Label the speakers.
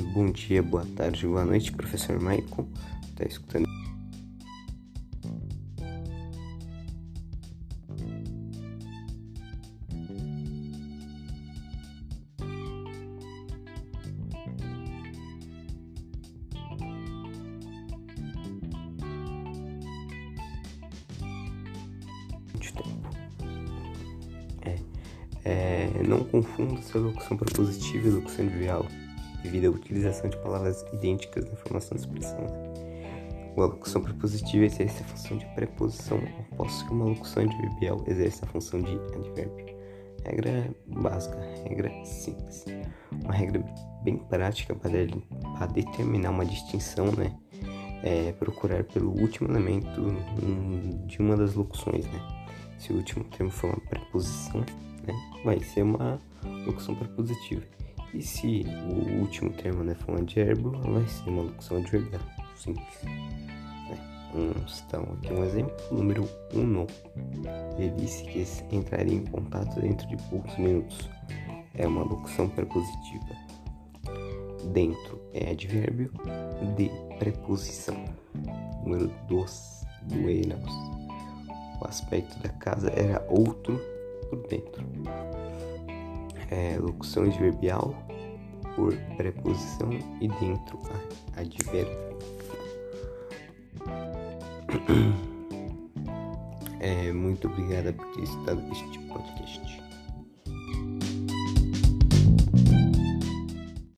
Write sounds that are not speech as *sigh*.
Speaker 1: Bom dia, boa tarde, boa noite, professor Michael. Tá escutando? De tempo. É, é, não confunda sua locução propositiva e locução adverbial devido à utilização de palavras idênticas na formação da expressão. A locução prepositiva exerce a função de preposição, ao que uma locução adverbial exerce a função de advérbio. Regra básica, regra simples. Uma regra bem prática para, para determinar uma distinção, né? É procurar pelo último elemento de uma das locuções, né? Se o último termo for uma preposição, né? Vai ser uma locução prepositiva. E se o último termo né, for um advérbio, vai ser uma locução adverbial. Simples. Né? Então aqui um exemplo. Número 1. Um, ele disse que entraria em contato dentro de poucos minutos. É uma locução prepositiva. Dentro é advérbio de preposição. Número 2. Buenos. O aspecto da casa era outro por dentro é, locução adverbial por preposição e dentro a advérbio. *clears throat* É, muito obrigada por ter estado neste podcast.